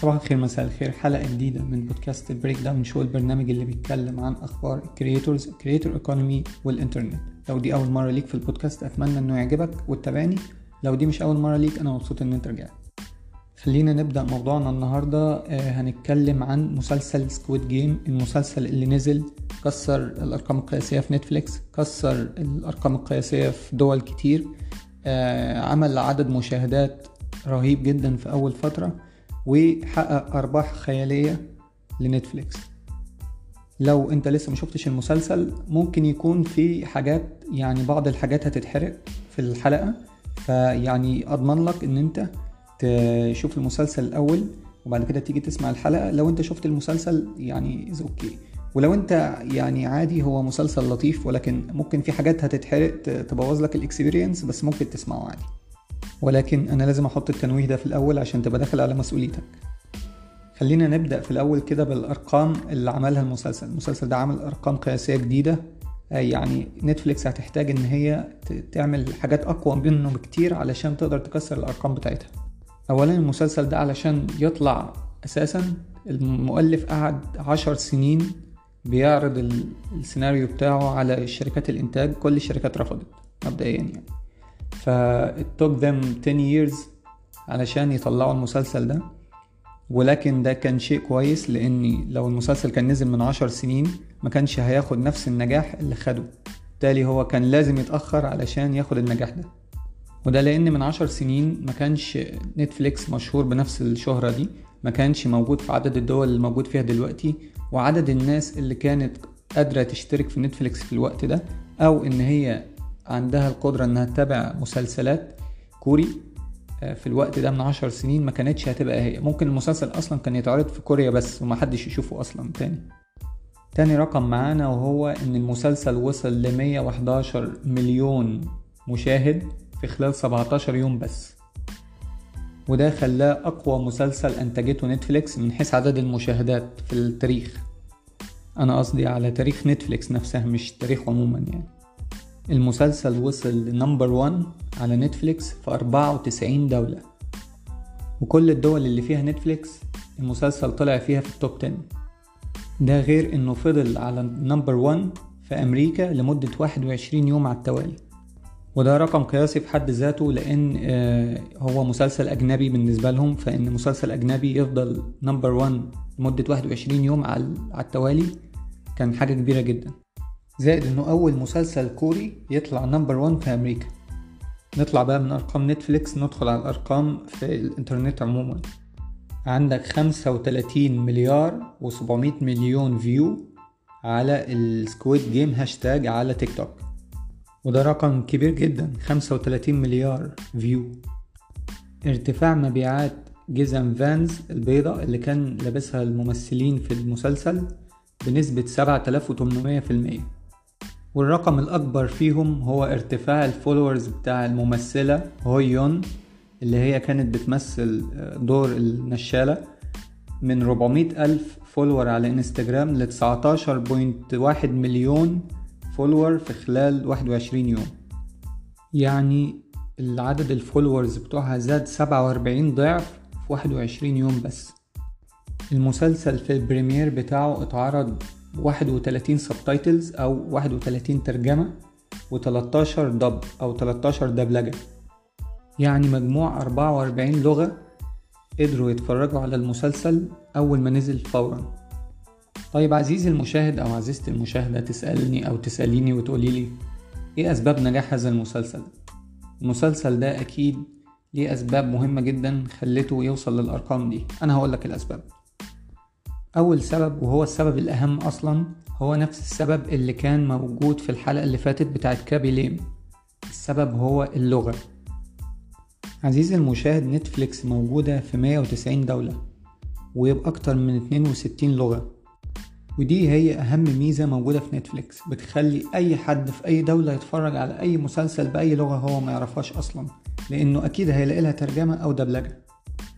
صباح الخير مساء الخير. حلقة جديدة من بودكاست ال Breakdown Show البرنامج اللي بيتكلم عن أخبار ال creators ال creator economy والإنترنت لو دي أول مرة ليك في البودكاست أتمنى إنه يعجبك وتتابعني. لو دي مش أول مرة ليك أنا مبسوط إن أنت رجعت خلينا نبدأ موضوعنا النهاردة. آه، هنتكلم عن مسلسل Squid Game المسلسل اللي نزل كسر الأرقام القياسية في Netflix كسر الأرقام القياسية في دول كتير. آه، عمل عدد مشاهدات رهيب جدا في أول فترة. وحقق أرباح خيالية ل Netflix. لو أنت لسه ما شفتش المسلسل ممكن يكون في حاجات يعني بعض الحاجات هتتحرق في الحلقة. فيعني أضمن لك إن أنت تشوف المسلسل الأول وبعد كده تيجي تسمع الحلقة. لو أنت شفت المسلسل يعني it's okay. ولو أنت يعني عادي هو مسلسل لطيف ولكن ممكن في حاجات هتتحرق تبوظ لك ال experience بس ممكن تسمعه عادي. ولكن أنا لازم أحط التنويه ده في الأول عشان تبقى داخل على مسؤوليتك. خلينا نبدأ في الأول كده بالأرقام اللي عملها المسلسل. المسلسل ده عمل أرقام قياسية جديدة. يعني نتفليكس هتحتاج إن هي تعمل حاجات أقوى منه بكتير علشان تقدر تكسر الأرقام بتاعتها. اولا المسلسل ده علشان يطلع أساسا المؤلف قعد عشر سنين بيعرض السيناريو بتاعه على شركات الإنتاج. كل الشركات رفضت مبدئيا يعني. فالتوك ذم 10 years علشان يطلعوا المسلسل ده. ولكن ده كان شيء كويس لاني لو المسلسل كان نزل من عشر سنين ما كانش هياخد نفس النجاح اللي خده. بالتالي هو كان لازم يتأخر علشان ياخد النجاح ده. وده لأن من عشر سنين ما كانش نتفليكس مشهور بنفس الشهرة دي ما كانش موجود في عدد الدول اللي موجود فيها دلوقتي وعدد الناس اللي كانت قادرة تشترك في نتفليكس في الوقت ده أو إن هي عندها القدرة إنها تتابع مسلسلات كوري في الوقت ده من عشر سنين ما كانتش هتبقى هي. ممكن المسلسل أصلا كان يتعرض في كوريا بس ومحدش يشوفه أصلا تاني. تاني رقم معانا وهو إن المسلسل وصل ل 111 مليون مشاهد في خلال 17 يوم بس. وده خلاه أقوى مسلسل أنتجته نتفليكس من حيث عدد المشاهدات في التاريخ. أنا قصدي على تاريخ نتفليكس نفسها مش تاريخ عموما يعني. المسلسل وصل ل number 1 على نتفليكس في 94 دولة. وكل الدول اللي فيها نتفليكس المسلسل طلع فيها في ال top 10 ده غير إنه فضل على number 1 في أمريكا لمدة 21 يوم على التوالي. وده رقم قياسي في حد ذاته لأن هو مسلسل أجنبي بالنسبة لهم فإن مسلسل أجنبي يفضل number 1 لمدة 21 يوم على التوالي كان حاجة كبيرة جدا. زائد إنه أول مسلسل كوري يطلع number 1 في أمريكا. نطلع بقى من أرقام نتفليكس ندخل على الأرقام في الإنترنت عموما. عندك 35 مليار و700 مليون view على ال Squid Game hashtag على تيك توك. وده رقم كبير جدا 35 مليار view ارتفاع مبيعات جزم Vans البيضة اللي كان لابسها الممثلين في المسلسل بنسبة 7800% والرقم الأكبر فيهم هو ارتفاع ال followers بتاع الممثلة هويون اللي هي كانت بتمثل دور النشالة من 400 ألف follower على إنستجرام ل 19.1 مليون follower في خلال 21 يوم. يعني العدد ال followers بتوعها زاد 47 ضعف في 21 يوم بس. المسلسل في ال premiere بتاعه اتعرض 31 subtitles أو 31 ترجمة و13 dub أو 13 دبلجة. يعني مجموع 44 لغة قدروا يتفرجوا على المسلسل أول ما نزل فورا. طيب عزيزي المشاهد أو عزيزتي المشاهدة تسألني أو تسأليني وتقولي لي إيه أسباب نجاح هذا المسلسل؟ المسلسل ده أكيد ليه أسباب مهمة جدا خلته يوصل للأرقام دي. أنا هقولك الأسباب. أول سبب وهو السبب الأهم أصلا هو نفس السبب اللي كان موجود في الحلقة اللي فاتت بتاعت كابي ليم. السبب هو اللغة. عزيزي المشاهد نتفليكس موجودة في 190 دولة وبأكتر من 62 لغة. ودي هي أهم ميزة موجودة في نتفليكس. بتخلي أي حد في أي دولة يتفرج على أي مسلسل بأي لغة هو ما يعرفهاش أصلا لأنه أكيد هيلاقي لها ترجمة أو دبلجة.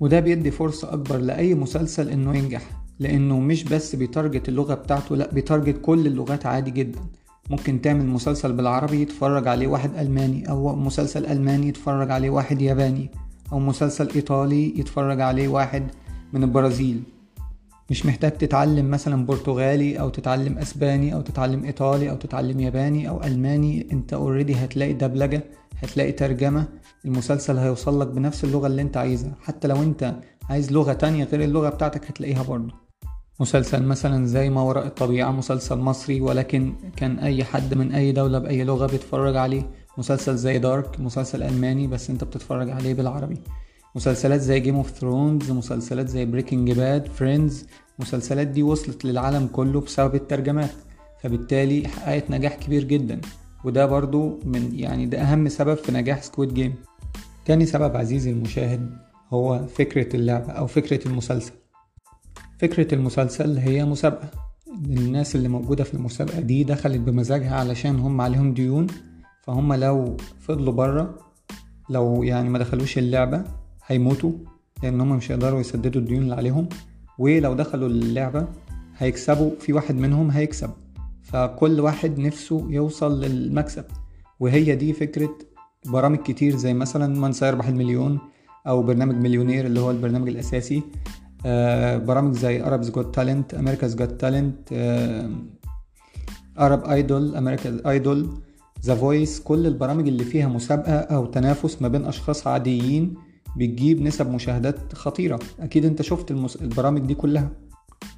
وده بيدي فرصة أكبر لأي مسلسل إنه ينجح. لأنه مش بس بي target اللغة بتاعته لأ بي target كل اللغات عادي جدا. ممكن تعمل مسلسل بالعربي يتفرج عليه واحد ألماني أو مسلسل ألماني يتفرج عليه واحد ياباني أو مسلسل إيطالي يتفرج عليه واحد من البرازيل. مش محتاج تتعلم مثلا برتغالي أو تتعلم أسباني أو تتعلم إيطالي أو تتعلم ياباني أو ألماني. أنت اوريدي هتلاقي دبلجة هتلاقي ترجمة المسلسل هيوصل لك بنفس اللغة اللي انت عايزها. حتى لو انت عايز لغة تانية غير اللغة بتاعتك هتلاقيها برضه. مسلسل مثلا زي ما وراء الطبيعة مسلسل مصري ولكن كان أي حد من أي دولة بأي لغة بيتفرج عليه. مسلسل زي دارك مسلسل ألماني بس أنت بتتفرج عليه بالعربي. مسلسلات زي Game of Thrones مسلسلات زي Breaking Bad Friends المسلسلات دي وصلت للعالم كله بسبب الترجمات. فبالتالي حققت نجاح كبير جدا. وده برضو من يعني ده أهم سبب في نجاح Squid Game تاني سبب عزيزي المشاهد هو فكرة اللعبة أو فكرة المسلسل. فكرة المسلسل هي مسابقة. الناس اللي موجودة في المسابقة دي دخلت بمزاجها علشان هم عليهم ديون فهم لو فضلوا برا لو يعني ما دخلوش اللعبة هيموتوا لأن هم مش هيقدروا يسددوا الديون اللي عليهم ولو دخلوا اللعبة هيكسبوا في واحد منهم هيكسب. فكل واحد نفسه يوصل للمكسب. وهي دي فكرة برامج كتير زي مثلا من سيربح المليون أو برنامج مليونير اللي هو البرنامج الأساسي. آه، برامج زي Arabs Got Talent America's Got Talent Arab Idol America's Idol The Voice كل البرامج اللي فيها مسابقة أو تنافس ما بين أشخاص عاديين بتجيب نسب مشاهدات خطيرة. أكيد أنت شفت المس... البرامج دي كلها.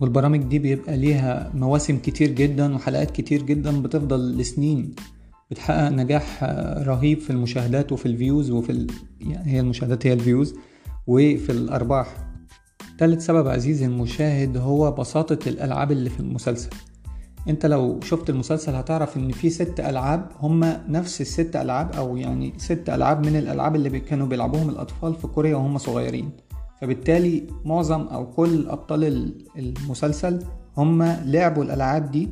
والبرامج دي بيبقى ليها مواسم كتير جدا وحلقات كتير جدا بتفضل لسنين بتحقق نجاح رهيب في المشاهدات وفي ال views وفي ال... يعني هي المشاهدات هي ال views وفي الأرباح. تالت سبب عزيزي المشاهد هو بساطة الألعاب اللي في المسلسل. أنت لو شفت المسلسل هتعرف إن في ست ألعاب هما نفس الست ألعاب أو يعني ست ألعاب من الألعاب اللي كانوا بيلعبوهم الأطفال في كوريا وهم صغيرين. فبالتالي معظم أو كل أبطال المسلسل هم لعبوا الألعاب دي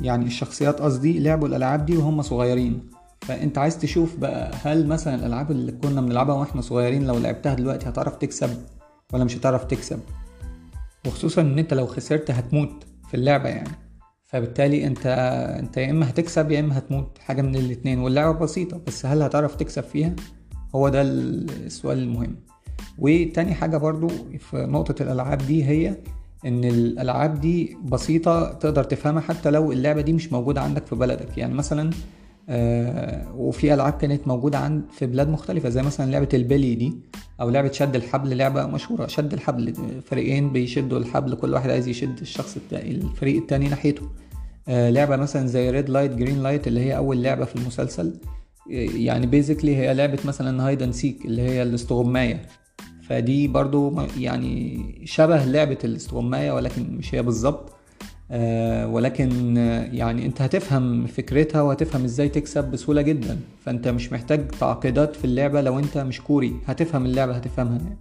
يعني الشخصيات قصدي لعبوا الألعاب دي وهم صغيرين. فأنت عايز تشوف بقى هل مثلا الألعاب اللي كنا بنلعبها وإحنا صغيرين لو لعبتها دلوقتي هتعرف تكسب ولا مش هتعرف تكسب؟ وخصوصا إن أنت لو خسرت هتموت في اللعبة يعني. فبالتالي انت أنت يا إما هتكسب يا إما هتموت حاجة من الاتنين. واللعبة بسيطة بس هل هتعرف تكسب فيها؟ هو ده السؤال المهم. وتاني حاجة برضو في نقطة الألعاب دي هي إن الألعاب دي بسيطة تقدر تفهمها حتى لو اللعبة دي مش موجودة عندك في بلدك. يعني مثلا آه وفي ألعاب كانت موجودة عند في بلاد مختلفة زي مثلا لعبة البلي دي أو لعبة شد الحبل. لعبة مشهورة شد الحبل. فريقين بيشدوا الحبل كل واحد عايز يشد الشخص التاني الفريق التاني ناحيته. آه لعبة مثلا زي red light green light اللي هي أول لعبة في المسلسل. يعني basically هي لعبة مثلا hide and seek اللي هي الاستغماية. فدي برضو يعني شبه لعبة الاستغماية ولكن مش هي بالظبط. آه ولكن يعني انت هتفهم فكرتها وهتفهم إزاي تكسب بسهولة جدا. فانت مش محتاج تعقيدات في اللعبة لو انت مش كوري. هتفهم اللعبة هتفهمها. يعني.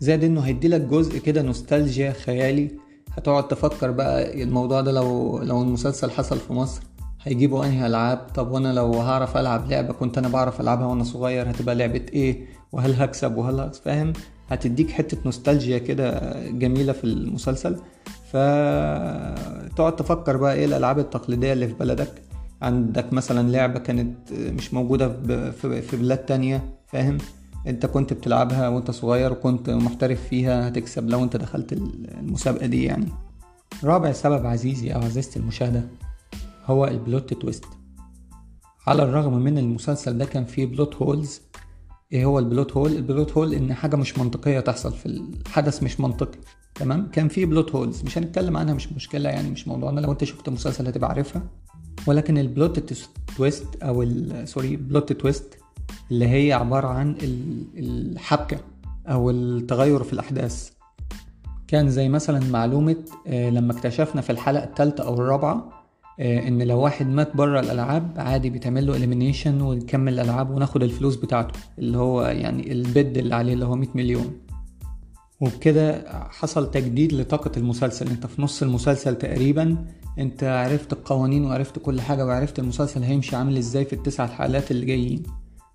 زائد انه هيديلك جزء كده نوستالجيا خيالي. هتقعد تفكر بقى الموضوع ده لو لو المسلسل حصل في مصر هيجيبوا انهي ألعاب؟ طب وأنا لو هعرف ألعب لعبة كنت أنا بعرف ألعبها وأنا صغير هتبقى لعبة إيه؟ وهل هكسب وهل فاهم؟ هتديك حتة نوستالجيا كده جميلة في المسلسل. فتقعد تفكر بقى إيه الألعاب التقليدية اللي في بلدك؟ عندك مثلا لعبة كانت مش موجودة في بلاد تانية فاهم؟ أنت كنت بتلعبها وأنت صغير وكنت محترف فيها هتكسب لو أنت دخلت المسابقة دي يعني. رابع سبب عزيزي أو عزيزتي المشاهدة هو ال plot twist. على الرغم من المسلسل ده كان فيه plot holes إيه هو ال plot hole ال plot hole إن حاجة مش منطقية تحصل في الحدث مش منطقي تمام؟ كان فيه plot holes مش هنتكلم عنها مش مشكلة يعني مش موضوعنا. لو أنت شفت المسلسل هتبقى عارفها. ولكن ال plot twist أو sorry plot twist اللي هي عبارة عن الحبكة أو التغير في الأحداث. كان زي مثلا معلومة لما اكتشفنا في الحلقة الثالثه أو الرابعة إن لو واحد مات بره الألعاب عادي بيتعمل له elimination ونكمل الألعاب وناخد الفلوس بتاعته اللي هو يعني ال bid اللي عليه اللي هو 100 مليون. وبكده حصل تجديد لطاقة المسلسل. أنت في نص المسلسل تقريبا أنت عرفت القوانين وعرفت كل حاجة وعرفت المسلسل هيمشي عامل إزاي في التسع حلقات اللي جايين.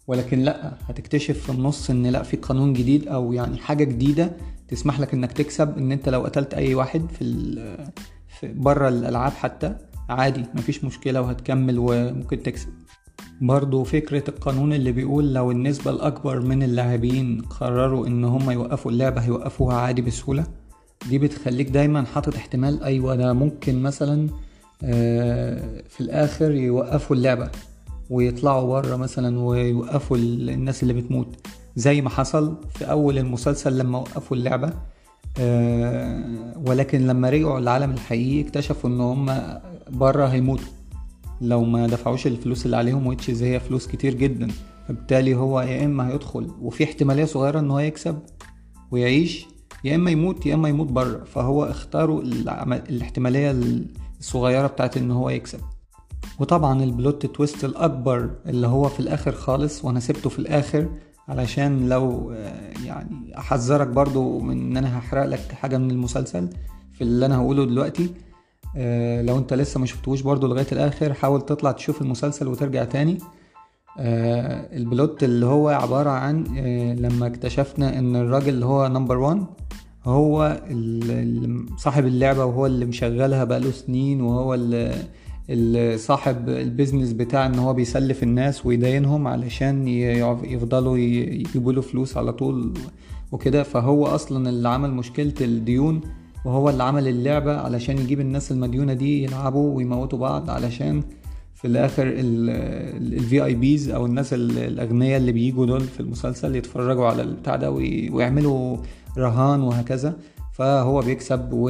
ولكن لأ هتكتشف في النص إن لأ في قانون جديد أو يعني حاجة جديدة تسمح لك إنك تكسب إن أنت لو قتلت أي واحد في, في بره الألعاب حتى عادي مفيش مشكلة وهتكمل وممكن تكسب. برضو فكرة القانون اللي بيقول لو النسبة الأكبر من اللاعبين قرروا إن هم يوقفوا اللعبة هيوقفوها عادي بسهولة؟ دي بتخليك دايما حاطط احتمال أيوه ده ممكن مثلا آه، في الآخر يوقفوا اللعبة ويطلعوا بره مثلا ويوقفوا الناس اللي بتموت. زي ما حصل في أول المسلسل لما وقفوا اللعبة. ولكن لما رجعوا العالم الحقيقي اكتشفوا إن هم بره هيموتوا. لو ما دفعوش الفلوس اللي عليهم ويتشز هي فلوس كتير جدا فبالتالي هو يا إما هيدخل وفي احتمالية صغيرة إن هو يكسب ويعيش يا إما يموت يا إما يموت بره. فهو اختاروا الاحتمالية الصغيرة بتاعت إن هو يكسب. وطبعا البلوت تويست الأكبر اللي هو في الآخر خالص وأنا سبته في الآخر علشان لو يعني أحذرك برضو من إن أنا هحرق لك حاجة من المسلسل في اللي أنا هقوله دلوقتي. آه، لو أنت لسه ما شفتوش برضو لغاية الآخر حاول تطلع تشوف المسلسل وترجع تاني. آه، ال plot اللي هو عبارة عن آه، لما اكتشفنا إن الراجل اللي هو number one هو صاحب اللعبة وهو اللي مشغلها بقاله سنين وهو اللي صاحب ال business بتاع إن هو بيسلف الناس ويدينهم علشان يفضلوا يجيبوا له فلوس على طول وكده. فهو أصلا اللي عمل مشكلة الديون وهو اللي عمل اللعبة علشان يجيب الناس المديونة دي يلعبوا ويموتوا بعض علشان في الآخر ال VIPs أو الناس الأغنياء اللي بيجوا دول في المسلسل يتفرجوا على البتاع ده ويعملوا رهان وهكذا. فهو بيكسب و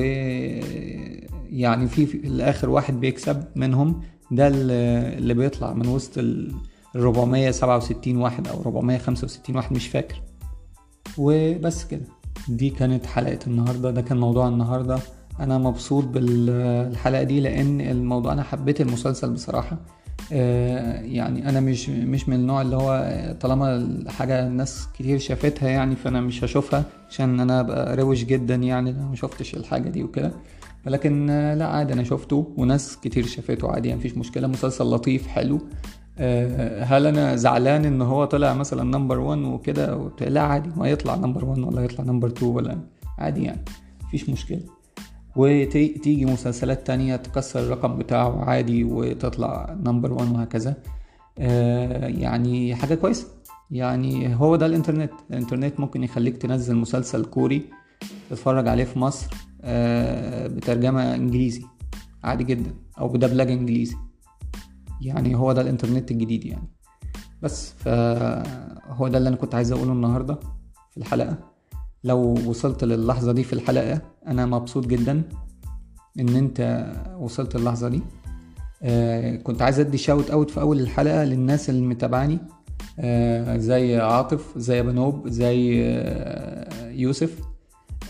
يعني في, في الآخر واحد بيكسب منهم ده اللي بيطلع من وسط ال 467 واحد أو 465 واحد مش فاكر. وبس كده. دي كانت حلقة النهاردة. ده كان موضوع النهاردة. أنا مبسوط بالحلقة دي لأن الموضوع أنا حبيت المسلسل بصراحة. آه، يعني أنا مش مش من النوع اللي هو طالما حاجة ناس كتير شافتها يعني فأنا مش هشوفها عشان أنا ابقى روش جدا يعني ما شفتش الحاجة دي وكده. ولكن لا عادي أنا شفته وناس كتير شافته عادي مفيش مشكلة مسلسل لطيف حلو. آه، هل أنا زعلان إن هو طلع مثلا number 1 وكده؟ لا عادي ما يطلع number 1 ولا يطلع number 2 ولا عادي يعني مفيش مشكلة. وتيجي مسلسلات تانية تكسر الرقم بتاعه عادي وتطلع نمبر وان وهكذا. آه، يعني حاجة كويسة. يعني هو ده الإنترنت. الإنترنت ممكن يخليك تنزل مسلسل كوري تتفرج عليه في مصر. آه، بترجمة إنجليزي عادي جدا أو بدبلجة إنجليزي. يعني هو ده الإنترنت الجديد يعني. بس فهو ده اللي أنا كنت عايز أقوله النهاردة في الحلقة. لو وصلت للحظة دي في الحلقة أنا مبسوط جدا إن أنت وصلت للحظة دي. آه كنت عايز أدي شاوت أوت في أول الحلقة للناس اللي متابعاني آه زي عاطف زي بنوب زي آه يوسف.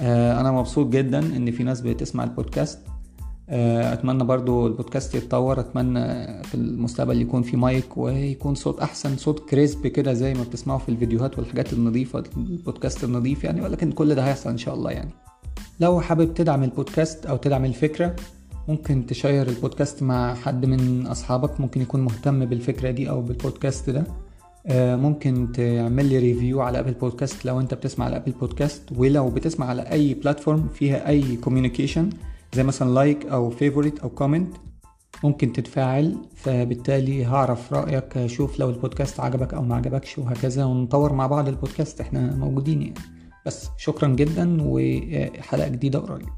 آه أنا مبسوط جدا إن في ناس بتسمع البودكاست. آه، أتمنى برضو البودكاست يتطور. أتمنى في المستقبل يكون في مايك ويكون صوت أحسن صوت كريسب كده زي ما بتسمعوا في الفيديوهات والحاجات النظيفة البودكاست النظيف يعني. ولكن كل ده هيحصل إن شاء الله يعني. لو حابب تدعم البودكاست أو تدعم الفكرة ممكن ت share البودكاست مع حد من أصحابك. ممكن يكون مهتم بالفكرة دي أو بالبودكاست ده. ممكن تعمل لي review على Apple Podcast لو انت بتسمع على Apple Podcast ولو بتسمع على أي platform فيها أي communication زي مثلا like أو favorite أو comment ممكن تتفاعل. فبالتالي هعرف رأيك أشوف لو البودكاست عجبك أو ما عجبكش وهكذا. ونطور مع بعض البودكاست إحنا موجودين يعني. بس شكرا جدا وحلقة جديدة قريب.